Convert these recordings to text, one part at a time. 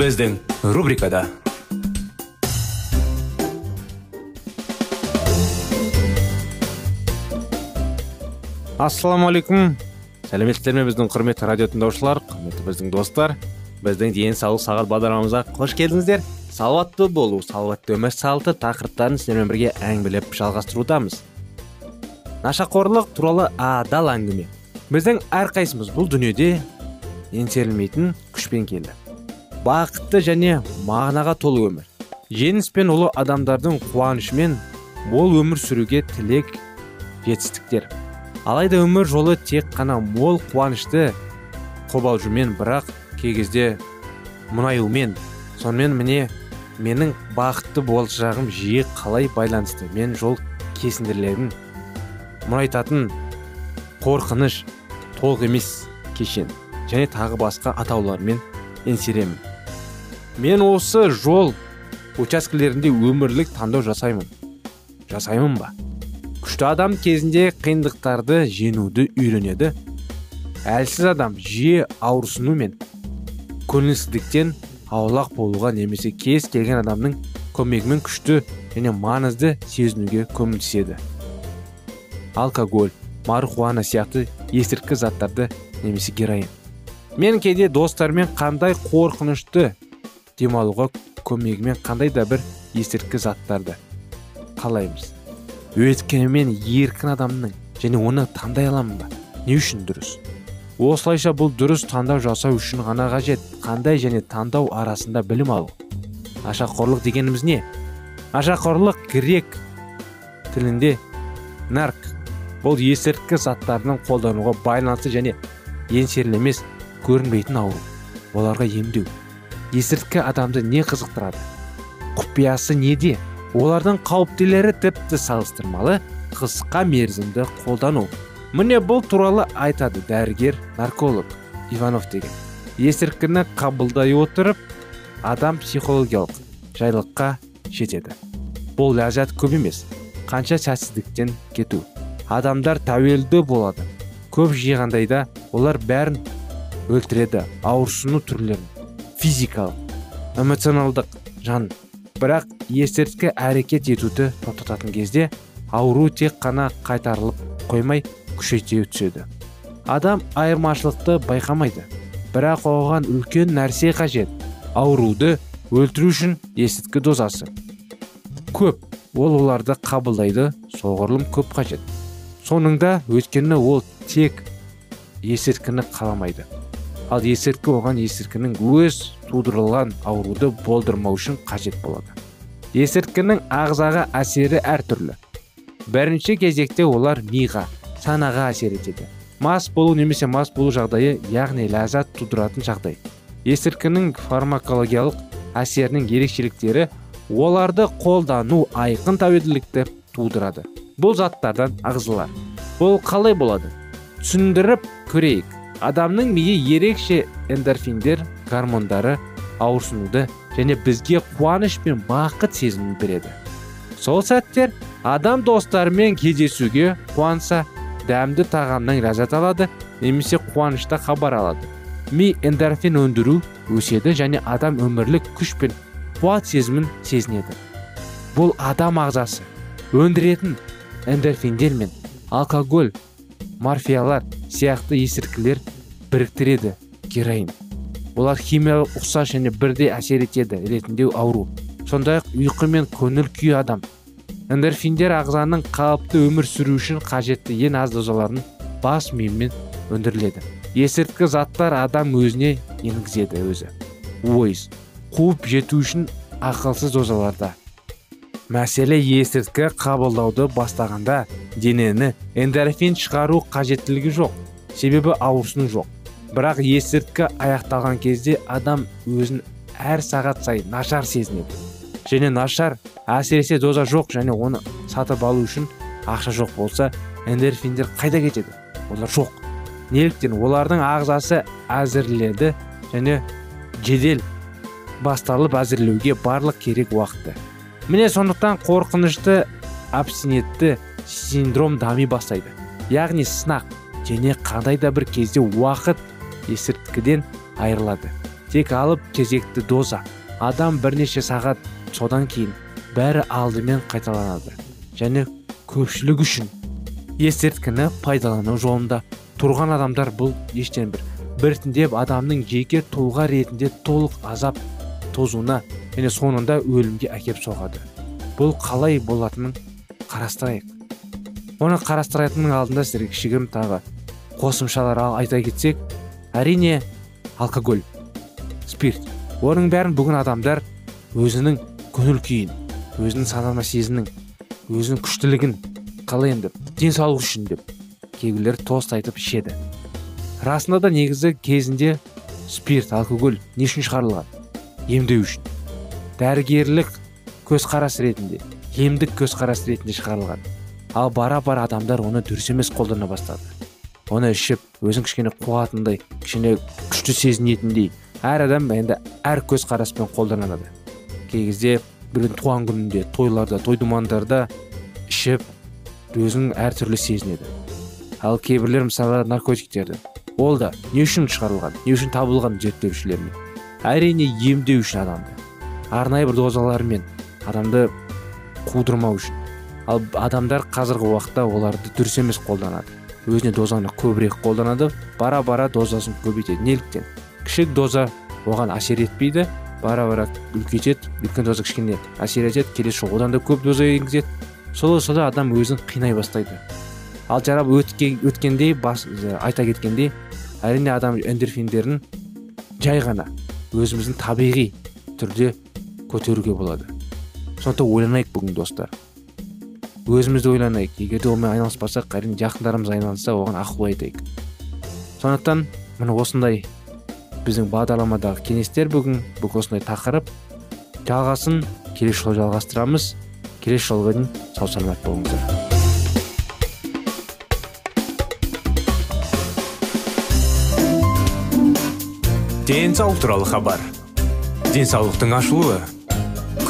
Біздің рубрикада ассалаумағалейкум сәлеметсіздер ме біздің құрметті радио тыңдаушылар құрметті біздің достар біздің денсаулық сағат бағдарламамызға қош келдіңіздер салауатты болу салауатты өмір салты тақырыптарын сіздермен бірге әңгімелеп жалғастырудамыз нашақорлық туралы адал әңгіме біздің әрқайсымыз бұл дүниеде еңсерілмейтін күшпен келді бақытты және мағынаға толы өмір. Жеңіс пен ұлы адамдардың қуанышымен мол өмір сүруге тілек жетістіктер. Алайда өмір жолы тек қана мол қуанышты қобалжумен бірақ кей кезде мұнаюмен сонымен міне менің бақытты болашағым жиі қалай байланысты? Мен жол кесінділерін мұнайтатын қорқыныш толық емес кешен. Және тағы басқа атаулармен еңсеремін. Мен осы жол учаскелерінде өмірлік таңдау жасаймын. Жасаймын ба? Күшті адам кезінде қиындықтарды жеңуді үйренеді. Әлсіз адам жиі ауырсыну мен көңілсіздіктен аулақ болуға немесе кез келген адамның көмегімен күшті және маңызды сезінуге көмектеседі. Алкоголь марихуана сияқты есірткі заттарды немесе героин. Мен кейде достармен қандай қорқынышты демалуға көмегімен қандай да бір есірткі заттарды қалаймыз. Өйткені мен еркін адамның және оны таңдай аламын ба? Не үшін дұрыс? Осылайша бұл дұрыс таңдау жасау үшін ғана қажет. Қандай және таңдау арасында білім алу. Нашақорлық дегеніміз не? Нашақорлық грек тілінде нарк. Бұл есірткі заттарының қолдануға байланысты және еңсерілемес көрінбейтін ауру. Оларға емдеу. Есірткі адамды не қызықтырады? Құпиясы неде? Олардың қауіптілері тіпті салыстырмалы қысқа мерзімді қолдану. Міне бұл туралы айтады дәрігер нарколог иванов деген. Есірткіні қабылдай отырып адам психологиялық жайлыққа жетеді. Бұл ләззат көп емес қанша сәтсіздіктен кету. Адамдар тәуелді болады. Көп жиғандайда олар бәрін өлтіреді ауырсыну түрлерін. Физикалық эмоционалдық жан. Бірақ есірткі әрекет етуді тоқтататын кезде ауру тек қана қайтарылып қоймай күшейте түседі. Адам айырмашылықты байқамайды бірақ оған үлкен нәрсе қажет ауруды өлтіру үшін есірткі дозасы. Көп ол оларды қабылдайды соғұрлым көп қажет. Соңында өйткені ол тек есірткіні қаламайды. Ал есірткі оған есірткінің өз тудырылған ауруды болдырмау үшін қажет болады. Есірткінің ағзаға әсері әртүрлі. Бірінші кезекте олар миға санаға әсер етеді. Мас болу немесе мас болу жағдайы яғни ләззат тудыратын жағдай. Есірткінің фармакологиялық әсерінің ерекшеліктері оларды қолдану айқын тәуелділікті тудырады. Бұл заттардан ағзалар. Бұл қалай болады? Түсіндіріп көрейік. Адамның миы ерекше эндорфиндер гормондары ауырсынуды және бізге қуаныш пен бақыт сезімін береді. Сол сәттер адам достарымен кездесуге қуанса дәмді тағамнан ләззат алады немесе қуанышта хабар алады. Ми эндорфин өндіру өседі және адам өмірлік күш пен қуат сезімін сезінеді. Бұл адам ағзасы өндіретін эндорфиндер мен алкоголь морфиялар сияқты есірткілер біріктіреді героин. Олар химиялық ұқсас және бірдей әсер етеді ретінде ауру. Сондай ақ ұйқы мен көңіл күй адам. Эндорфиндер ағзаның қалыпты өмір сүру үшін қажетті ең аз дозаларын бас миымен өндіріледі. Есірткі заттар адам өзіне енгізеді өзі. Ойыз қуып жету үшін ақылсыз дозаларда. Мәселе есірткі қабылдауды бастағанда денені эндорфин шығару қажеттілігі жоқ себебі ауырсыну жоқ. Бірақ есірткі аяқталған кезде адам өзін әр сағат сайын нашар сезінеді. Және нашар әсіресе доза жоқ және оны сатып алу үшін ақша жоқ болса эндорфиндер қайда кетеді? Олар жоқ. Неліктен олардың ағзасы әзірледі және жедел басталып әзірлеуге барлық керек уақытты міне сондықтан қорқынышты абстинентті синдром дами бастайды. Яғни сынақ және қандай да бір кезде уақыт есірткіден айырылады. Тек алып кезекті доза. Адам бірнеше сағат содан кейін бәрі алдымен қайталанады. Және көпшілік үшін есірткіні пайдалану жолында тұрған адамдар бұл ештен бір. Біртіндеп адамның жеке тұлға ретінде толық азап тозуына және соңында өлімге әкеп соғады. Бұл қалай болатынын қарастырайық. Оны қарастыратынның алдында сіздерге кішігірім тағы қосымшалар айта кетсек әрине алкоголь спирт. Оның бәрін бүгін адамдар өзінің көңіл күйін өзінің санама сезімнің өзінің күштілігін қалай енді денсаулық үшін деп кейбіреулер тост айтып ішеді. Расында да негізі кезінде спирт алкоголь не үшін шығарылған? Емдеу үшін. Дәрігерлік көзқарас ретінде емдік көзқарас ретінде шығарылған. Ал бара бара адамдар оны дұрыс емес қолдана бастады. Оны ішіп өзін кішкене қуатындай кішкене күшті сезінетіндей әр адам енді әр көзқараспен қолданады. Кей кезде біреудің туған күнінде тойларда той думандарда ішіп өзін әртүрлі сезінеді. Ал кейбіреулер мысалы наркотиктерді. Ол да не үшін шығарылған не үшін табылған зерттеушілермен. Әрине емдеу үшін адамды. Арнайы бір дозалармен адамды қудырмау үшін. Ал адамдар қазіргі уақытта оларды дұрыс емес қолданады. Өзіне дозаны көбірек қолданады бара бара дозасын көбейтеді. Неліктен? Кішік доза оған әсер етпейді бара бара үлкейтеді үлкен доза кішкене әсер етеді келесі жолы одан да көп доза енгізеді. Сол солай адам өзін қинай бастайды. Ал жарап өткендей бас, айта кеткендей әрине адам эндорфиндерін жай ғана өзіміздің табиғи түрде көтеруге болады. Сондықтан ойланайық бүгін достар. Өзімізді ойланайық. Егер де онымен айналыспасақ әрине жақындарымыз айналысса оған ақыл айтайық. Сондықтан міне осындай біздің бағдарламадағы кеңестер бүгін бүгін осындай тақырып жалғасын келесі жолы жалғастырамыз. Келесі жолға дейін сау саламат болыңыздар. Денсаулық туралы хабар. Денсаулықтың ашылуы.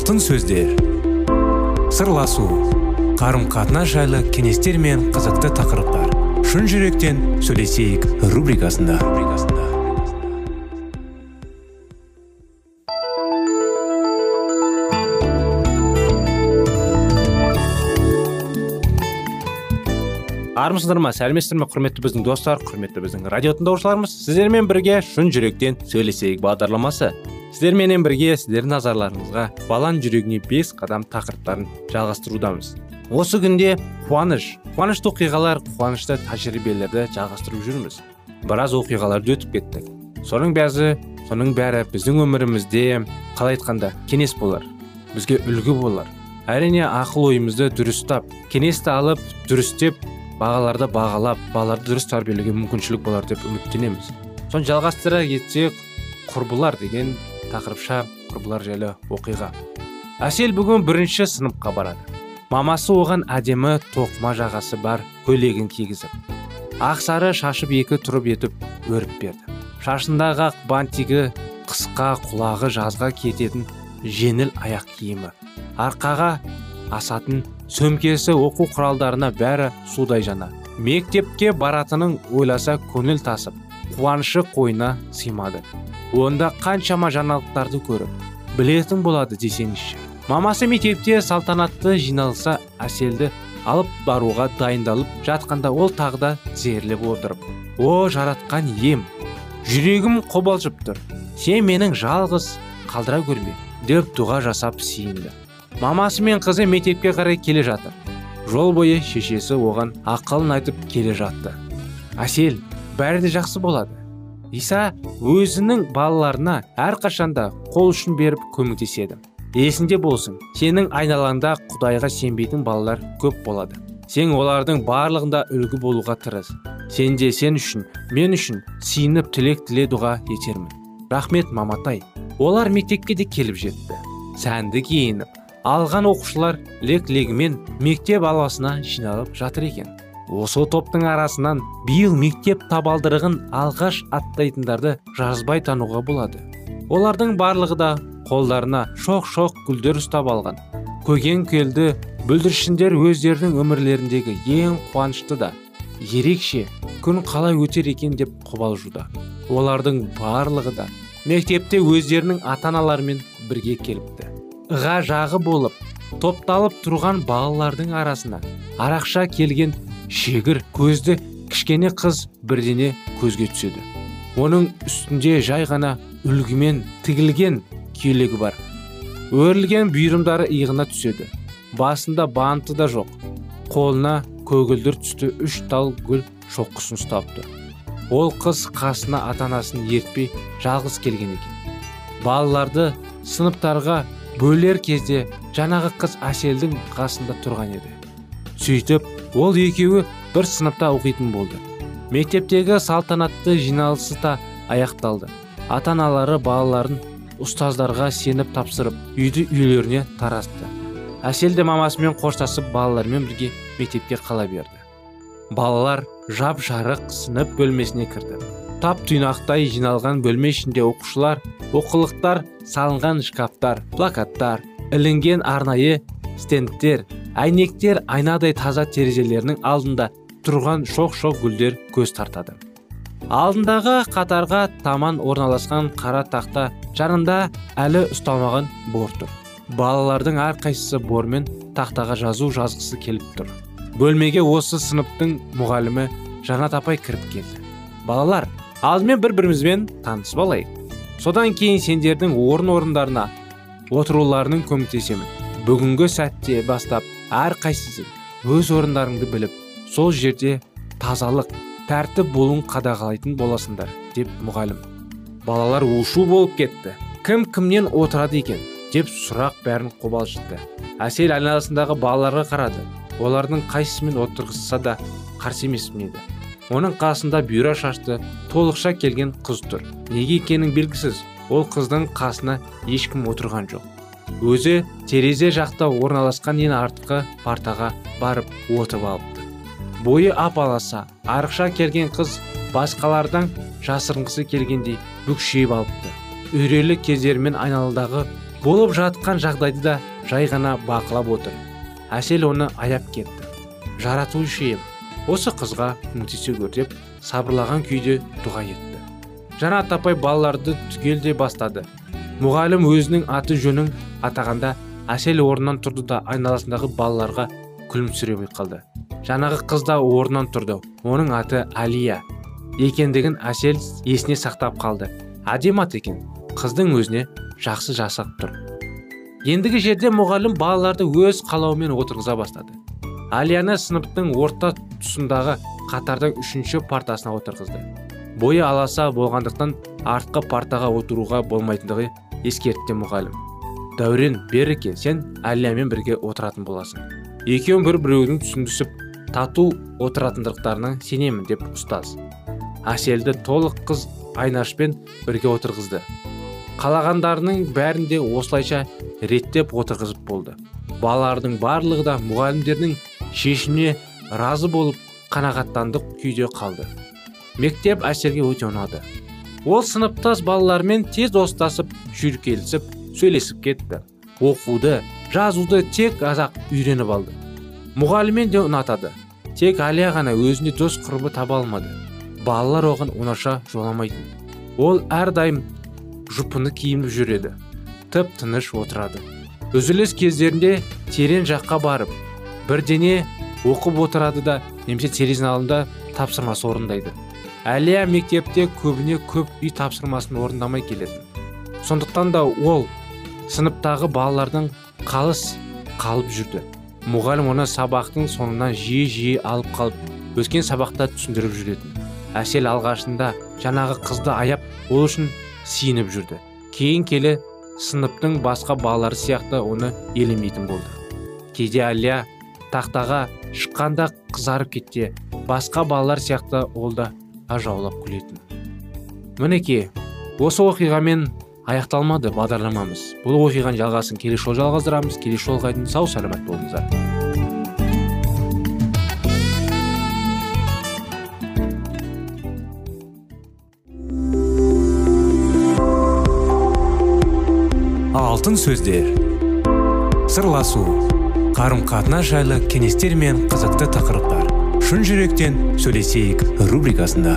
Алтын сөздер. Сырласу қарым қатынас жайлы кеңестер мен қызықты тақырыптар. Шын жүректен сөйлесейік рубрикасында. Армысыздар ма сәлеметсіздер ме құрметті біздің достар құрметті біздің радио тыңдаушыларымыз? Сіздермен бірге шын жүректен сөйлесейік бағдарламасы. Сіздерменен бірге сіздердің назарларыңызға баланың жүрегіне бес қадам тақырыптарын жалғастырудамыз. Осы күнде қуаныш қуанышты оқиғалар қуанышты тәжірибелерді жалғастырып жүрміз. Біраз оқиғаларды өтіп кеттік соның бәрі соның бәрі біздің өмірімізде қалай айтқанда кеңес болар бізге үлгі болар. Әрине ақыл ойымызды дұрыстап кеңесті алып дұрыстеп бағаларды бағалап балаларды дұрыс тәрбиелеуге мүмкіншілік болар деп үміттенеміз. Соны жалғастыра кетсек құрбылар деген тақырыпша құрбылар жайлы оқиға. Әсел бүгін бірінші сыныпқа барады. Мамасы оған әдемі тоқыма жағасы бар көйлегін кигізіп ақ сары шашып екі тұрып етіп өріп берді. Шашындағы ақ бантигі қысқа құлағы жазға кететін жеңіл аяқ киімі арқаға асатын сөмкесі оқу құралдарына бәрі судай жана. Мектепке баратынын ойласа көңіл тасып қуанышы қойына сыймады. Онда қаншама жаңалықтарды көріп білетін болады десеңізші. Мамасы мектепте салтанатты жиналса әселді алып баруға дайындалып жатқанда ол тағы да тізерлеп отырып о жаратқан ем жүрегім қобалжып тұр сен менің жалғыз қалдыра көрме деп дұға жасап сиынды мамасы мен қызы мектепке қарай келе жатыр. Жол бойы шешесі оған ақылын айтып келе жатты. Әсел бәрі де жақсы болады. Иса өзінің балаларына әрқашанда қол ұшын беріп көмектеседі. Есінде болсын сенің айналаңда құдайға сенбейтін балалар көп болады. Сен олардың барлығында үлгі болуға тырыс. Сен де сен үшін мен үшін сиынып тілек тіле дұға етермін. Рахмет маматай. Олар мектепке де келіп жетті. Сәнді киініп алған оқушылар лек легімен мектеп аласына жиналып жатыр екен. Осы топтың арасынан биыл мектеп табалдырығын алғаш аттайтындарды жазбай тануға болады. Олардың барлығы да қолдарына шоқ шоқ гүлдер ұстап алған. Көген келді бүлдіршіндер өздерінің өмірлеріндегі ең қуанышты да. Ерекше күн қалай өтер екен деп қобалжуда олардың барлығы да мектепте өздерінің ата аналарымен бірге келіпті. Ға жағы болып топталып тұрған балалардың арасына арақша келген шегір көзді кішкене қыз бірдене көзге түседі. Оның үстінде жай ғана үлгімен тігілген көйлегі бар. Өрілген бұйрымдары иығына түседі. Басында банты да жоқ. Қолына көгілдір түсті үш тал гүл шоққысын ұстапты. Ол қыз қасына ата анасын ертпей жалғыз келген екен. Балаларды сыныптарға бөлер кезде жаңағы қыз әселдің қасында тұрған еді. Сөйтіп ол екеуі бір сыныпта оқитын болды. Мектептегі салтанатты жиналысы да аяқталды. Ата аналары балаларын ұстаздарға сеніп тапсырып үйді үйлеріне таратты. Әсел де мамасымен қоштасып балалармен бірге мектепке қала берді. Балалар жап жарық сынып бөлмесіне кірді. Тап тұйнақтай жиналған бөлме ішінде оқушылар оқылықтар салынған шкафтар плакаттар ілінген арнайы стендтер әйнектер айнадай таза терезелерінің алдында тұрған шоқ шоқ гүлдер көз тартады. Алдындағы қатарға таман орналасқан қара тақта жанында әлі ұсталмаған бор тұр. Балалардың әрқайсысы бормен тақтаға жазу жазғысы келіп тұр. Бөлмеге осы сыныптың мұғалімі жанат апай кіріп келді. Балалар алдымен бір бірімізбен танысып алайық содан кейін сендердің орын орындарына отыруларының көмектесемін. Бүгінгі сәтте бастап әрқайсысы өз орындарыңды біліп сол жерде тазалық тәртіп болуын қадағалайтын боласыңдар деп мұғалім. Балалар ушу болып кетті. Кім кімнен отырады екен деп сұрақ бәрін қобалжытты әсел айналасындағы балаларға қарады. Олардың қайсысымен отырғызса да қарсы емеспін оның қасында бұйра шашты толықша келген қыз тұр. Неге екенің белгісіз. Ол қыздың қасына ешкім отырған жоқ. Өзі терезе жақта орналасқан ең артқы партаға барып отырып алыпты. Бойы ап аласа арықша келген қыз басқалардан жасырынғысы келгендей бүкшиіп алыпты. Үрейлі кездерімен айналадағы болып жатқан жағдайды да жай ғана бақылап отыр. Әсел оны аяп кетті. Жаратушы ем осы қызға көмектесе көр деп сабырлаған күйде дұға етті. Жанат апай балаларды түгелдей бастады. Мұғалім өзінің аты жөнін атағанда әсел орнынан тұрды да айналасындағы балаларға күлімсірей қалды жаңағы қыз да орнынан тұрды. Оның аты алия екендігін әсел есіне сақтап қалды. Әдемі ат екен. Қыздың өзіне жақсы жасап тұр. Ендігі жерде мұғалім балаларды өз қалауымен отырғыза бастады. Алияны сыныптың орта тұсындағы қатардың үшінші партасына отырғызды. Бойы аласа болғандықтан артқы партаға отыруға болмайтындығы ескертті мұғалім. Дәурен бері кел сен әлиямен бірге отыратын боласың. Екеуің бір біреудің түсіндісіп тату отыратындықтарына сенемін деп ұстаз. Әселді толық қыз айнашпен бірге отырғызды. Қалағандарының бәрін де осылайша реттеп отырғызып болды. Балалардың барлығы да мұғалімдердің шешіміне разы болып қанағаттандық күйде қалды. Мектеп әселге өте ұнады. Ол сыныптас балалармен тез достасып жүркелісіп сөйлесіп кетті. Оқуды жазуды тек азақ үйреніп алды. Мұғаліммен де ұнатады. Тек әлия ғана өзіне дос құрбы таба алмады. Балалар оған оңаша жоламайтын. Ол әрдайым жұпыны киініп жүреді. Тып тыныш отырады. Үзіліс кездерінде терең жаққа барып бірдене оқып отырады да немесе терезе алдында тапсырмасы орындайды. Әлия мектепте көбіне көп үй тапсырмасын орындамай келетін. Сондықтан да ол сыныптағы балалардың қалыс қалып жүрді. Мұғалім оны сабақтың соңынан жиі жиі алып қалып өткен сабақта түсіндіріп жүретін. Әсел алғашында жаңағы қызды аяп ол үшін сиініп жүрді. Кейін келе сыныптың басқа балалары сияқты оны елемейтін болды. Кейде әлия тақтаға шыққанда қызарып кетте басқа балалар сияқты ол да ажаулап күлетін. Мінекей осы оқиғамен аяқталмады бағдарламамыз. Бұл оқиғаның жалғасын келесі жолы жалғастырамыз. Келесі жолға дейін сау саламат болыңыздар. Алтын сөздер. Сырласу. Қарым қатынас жайлы кеңестер мен қызықты тақырыптар. Шын жүректен сөйлесейік рубрикасында.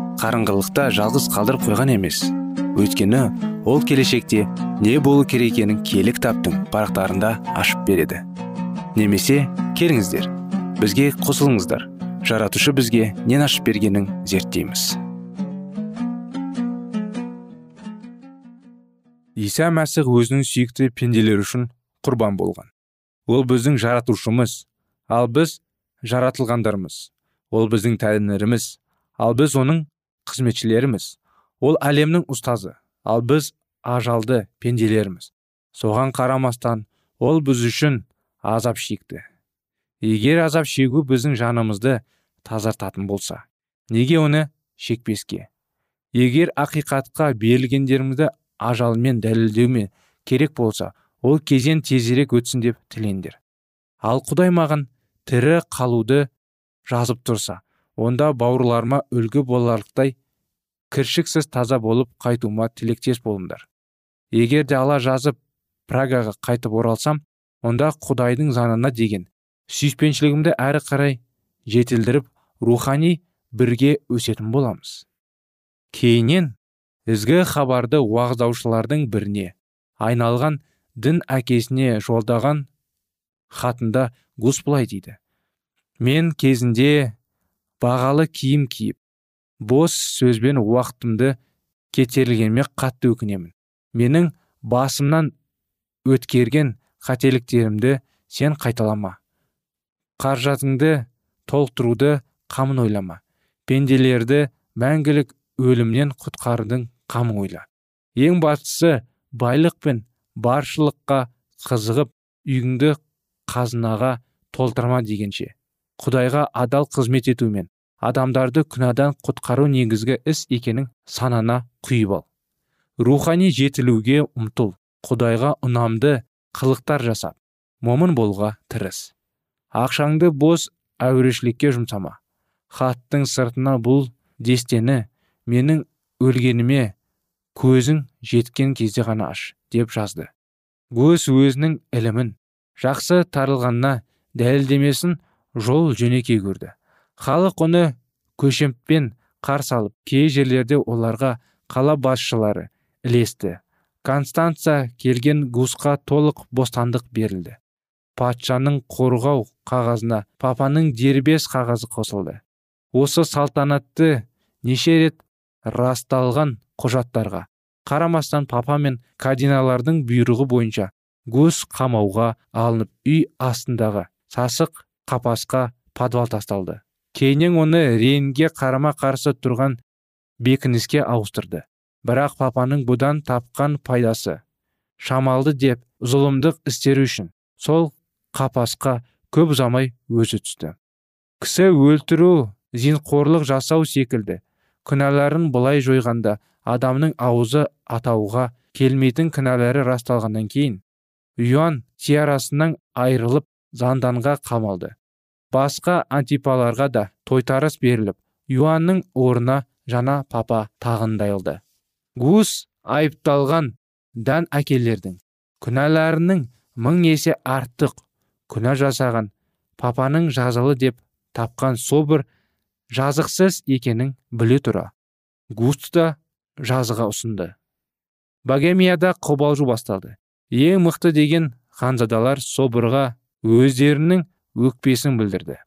қарыңғылықта жалғыз қалдырып қойған емес. Өйткені ол келешекте не болу керек екенін киелі кітаптың парақтарында ашып береді. Немесе келіңіздер бізге қосылыңыздар. Жаратушы бізге нен ашып бергенін зерттейміз. Иса мәсіх өзінің сүйікті пенделері үшін құрбан болған. Ол біздің жаратушымыз ал біз жаратылғандармыз ол біздің тәлімдеріміз ал біз оның қызметшілеріміз. Ол әлемнің ұстазы. Ал біз ажалды пенделерміз соған қарамастан ол біз үшін азап шекті. Егер азап шегу біздің жанымызды тазартатын болса неге оны шекпеске? Егер ақиқатқа берілгендерімізді ажалмен дәлелдеумен керек болса ол кезен тезірек өтсін деп тілеңдер ал құдай маған тірі қалуды жазып тұрса онда бауырларыма үлгі боларлықтай кіршіксіз таза болып қайтуыма тілектес болыңдар. Егер де ала жазып прагаға қайтып оралсам онда құдайдың заңына деген сүйіспеншілігімді әрі қарай жетілдіріп рухани бірге өсетін боламыз. Кейіннен ізгі хабарды уағыздаушылардың біріне айналған дін әкесіне жолдаған хатында гус былай дейді. Мен кезінде бағалы киім киіп бос сөзбен уақытымды кетірілгеніме қатты өкінемін. Менің басымнан өткерген қателіктерімді сен қайталама. Қаржатыңды толықтыруды қамын ойлама. Пенделерді мәңгілік өлімнен құтқарудың қамын ойла. Ең бастысы байлық пен баршылыққа қызығып үйіңді қазынаға толтырма дегенше. Құдайға адал қызмет етумен. Адамдарды күнәдан құтқару негізгі іс екенін санана құйып ал. Рухани жетілуге ұмтыл құдайға ұнамды қылықтар жасап момын болға тырыс. Ақшаңды бос әурешілікке жұмсама. Хаттың сыртына бұл дестені менің өлгеніме көзің жеткен кезде ғана аш деп жазды. Өз өзінің ілімін жақсы тарылғанына дәлелдемесін жол жөнекей көрді. Халық оны көшемппен қарсы алып кей жерлерде оларға қала басшылары ілесті. Констанца келген гусқа толық бостандық берілді. Патшаның қорғау қағазына папаның дербес қағазы қосылды. Осы салтанатты неше рет расталған құжаттарға қарамастан папа мен кардиналардың бұйрығы бойынша гус қамауға алынып үй астындағы сасық қапасқа подвал тасталды. Кейіннен оны рейнге қарама қарсы тұрған бекініске ауыстырды. Бірақ папаның бұдан тапқан пайдасы шамалды деп зұлымдық істері үшін сол қапасқа көп ұзамай өзі түсті. Кісі өлтіру зинқорлық жасау секілді күнәларын былай жойғанда адамның аузы атауға келмейтін күнәлары расталғаннан кейін юан тиарасынан айырылып занданға қамалды. Басқа антипаларға да тойтарыс беріліп юанның орнына жаңа папа тағындайлды гус айыпталған дән әкелердің күнәларының мың есе артық күнә жасаған папаның жазалы деп тапқан собыр жазықсыз екенін біле тұра. Густ та жазыға ұсынды. Богемияда қобалжу басталды. Ең мықты деген ханзадалар собырға өздерінің өкпесін білдірді.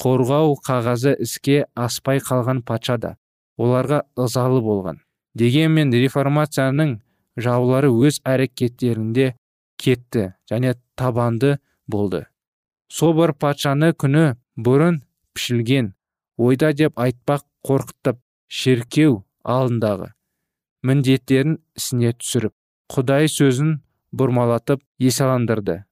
Қорғау қағазы іске аспай қалған патша да оларға ызалы болған. Дегенмен реформацияның жаулары өз әрекеттерінде кетті және табанды болды. Собор патшаны күні бұрын пішілген ойда деп айтпақ қорқытып шеркеу алдындағы міндеттерін ісіне түсіріп құдай сөзін бұрмалатып есаландырды.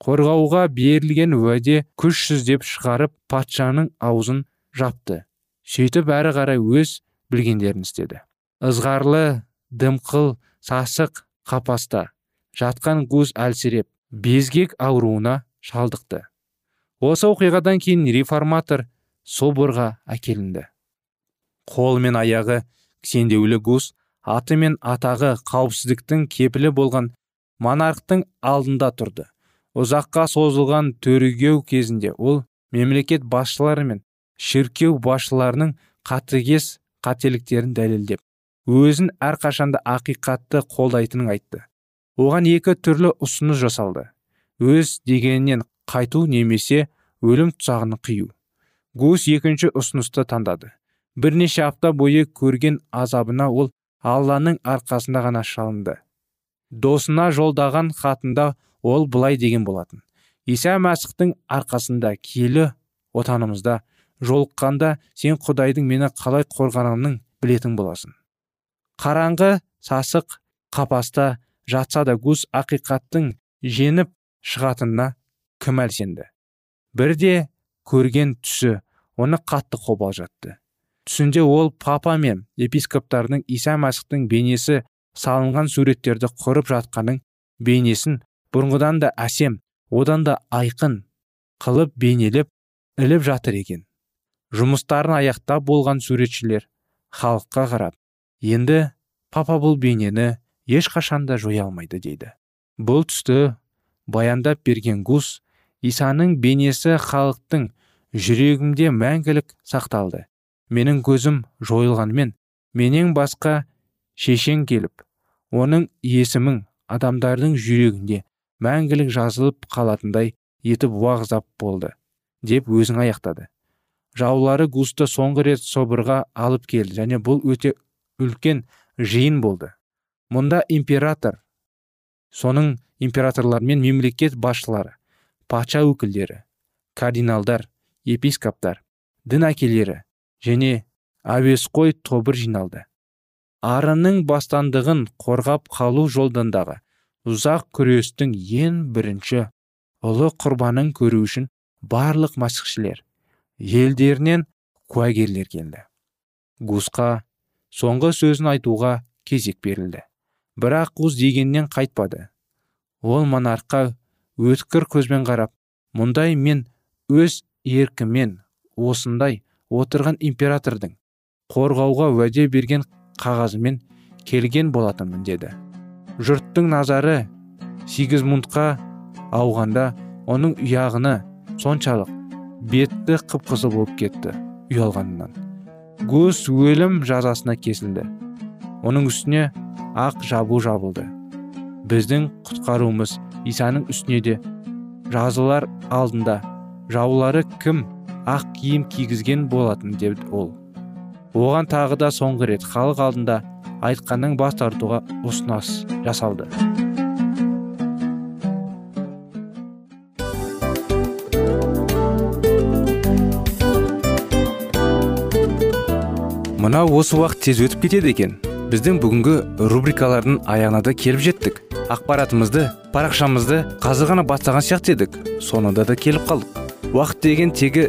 Қорғауға берілген уәде күшсіз деп шығарып патшаның аузын жапты. Сөйтіп әрі қарай өз білгендерін істеді. Ызғарлы дымқыл сасық қапаста жатқан гуз әлсіреп безгек ауруына шалдықты. Осы оқиғадан кейін реформатор соборға әкелінді. Қолы мен аяғы кісендеулі гус аты мен атағы қауіпсіздіктің кепілі болған монархтың алдында тұрды. Ұзаққа созылған төрегеу кезінде ол мемлекет басшылары мен шіркеу басшыларының қатыгез қателіктерін дәлелдеп өзін әрқашанда ақиқатты қолдайтынын айтты. Оған екі түрлі ұсыныс жасалды. Өз дегенінен қайту немесе өлім тұсағын қию. Гус екінші ұсынысты таңдады. Бірнеше апта бойы көрген азабына ол алланың арқасында ғана шалынды. Досына жолдаған хатында ол былай деген болатын. Иса мәсіхтің арқасында киелі отанымызда жолыққанда сен құдайдың мені қалай қорғанымның білетін боласың. Қараңғы сасық қапаста жатса да гус ақиқаттың женіп шығатынына кім әлсенді? Бірде көрген түсі оны қатты қобалжатты түсінде ол папа мен епископтардың иса мәсіхтің бейнесі салынған суреттерді құрып жатқанын бейнесін бұрынғыдан да әсем одан да айқын қылып бейнелеп іліп жатыр екен. Жұмыстарын аяқтап болған суретшілер халыққа қарап енді папа бұл бейнені ешқашанда жоя алмайды дейді. Бұл түсті баяндап берген гус исаның бейнесі халықтың жүрегімде мәңгілік сақталды. Менің көзім жойылғанмен менен басқа шешен келіп оның есімін адамдардың жүрегінде мәңгілік жазылып қалатындай етіп уағыздап болды деп өзің аяқтады. Жаулары густы соңғы рет собырға алып келді және бұл өте үлкен жиын болды. Мұнда император соның императорлар мен мемлекет басшылары патша өкілдері кардиналдар епископтар дін әкелері және әуесқой тобыр жиналды. Арының бастандығын қорғап қалу жолдандағы ұзақ күрестің ең бірінші ұлы құрбанын көру үшін барлық масықшілер елдерінен куәгерлер келді. Гусқа соңғы сөзін айтуға кезек берілді. Бірақ гус дегеннен қайтпады. Ол монархқа өткір көзбен қарап мұндай мен өз еркімен осындай отырған императордың қорғауға уәде берген қағазымен келген болатынмын деді. Жұрттың назары сигизмундқа ауғанда оның ұяғыны соншалық бетті қып қызыл болып кетті ұялғанынан. Гус өлім жазасына кесілді. Оның үстіне ақ жабу жабылды. Біздің құтқаруымыз исаның үстіне де. Жазылар алдында жаулары кім ақ киім кигізген болатын деді ол. Оған тағы да соңғы рет халық алдында айтқаннан бас тартуға ұсынас жасалды. Мынау осы уақыт тез өтіп кетеді екен. Біздің бүгінгі рубрикалардың аяғына да келіп жеттік. Ақпаратымызды парақшамызды қазір ғана бастаған сияқты едік. Соңында да келіп қалдық. Уақыт деген тегі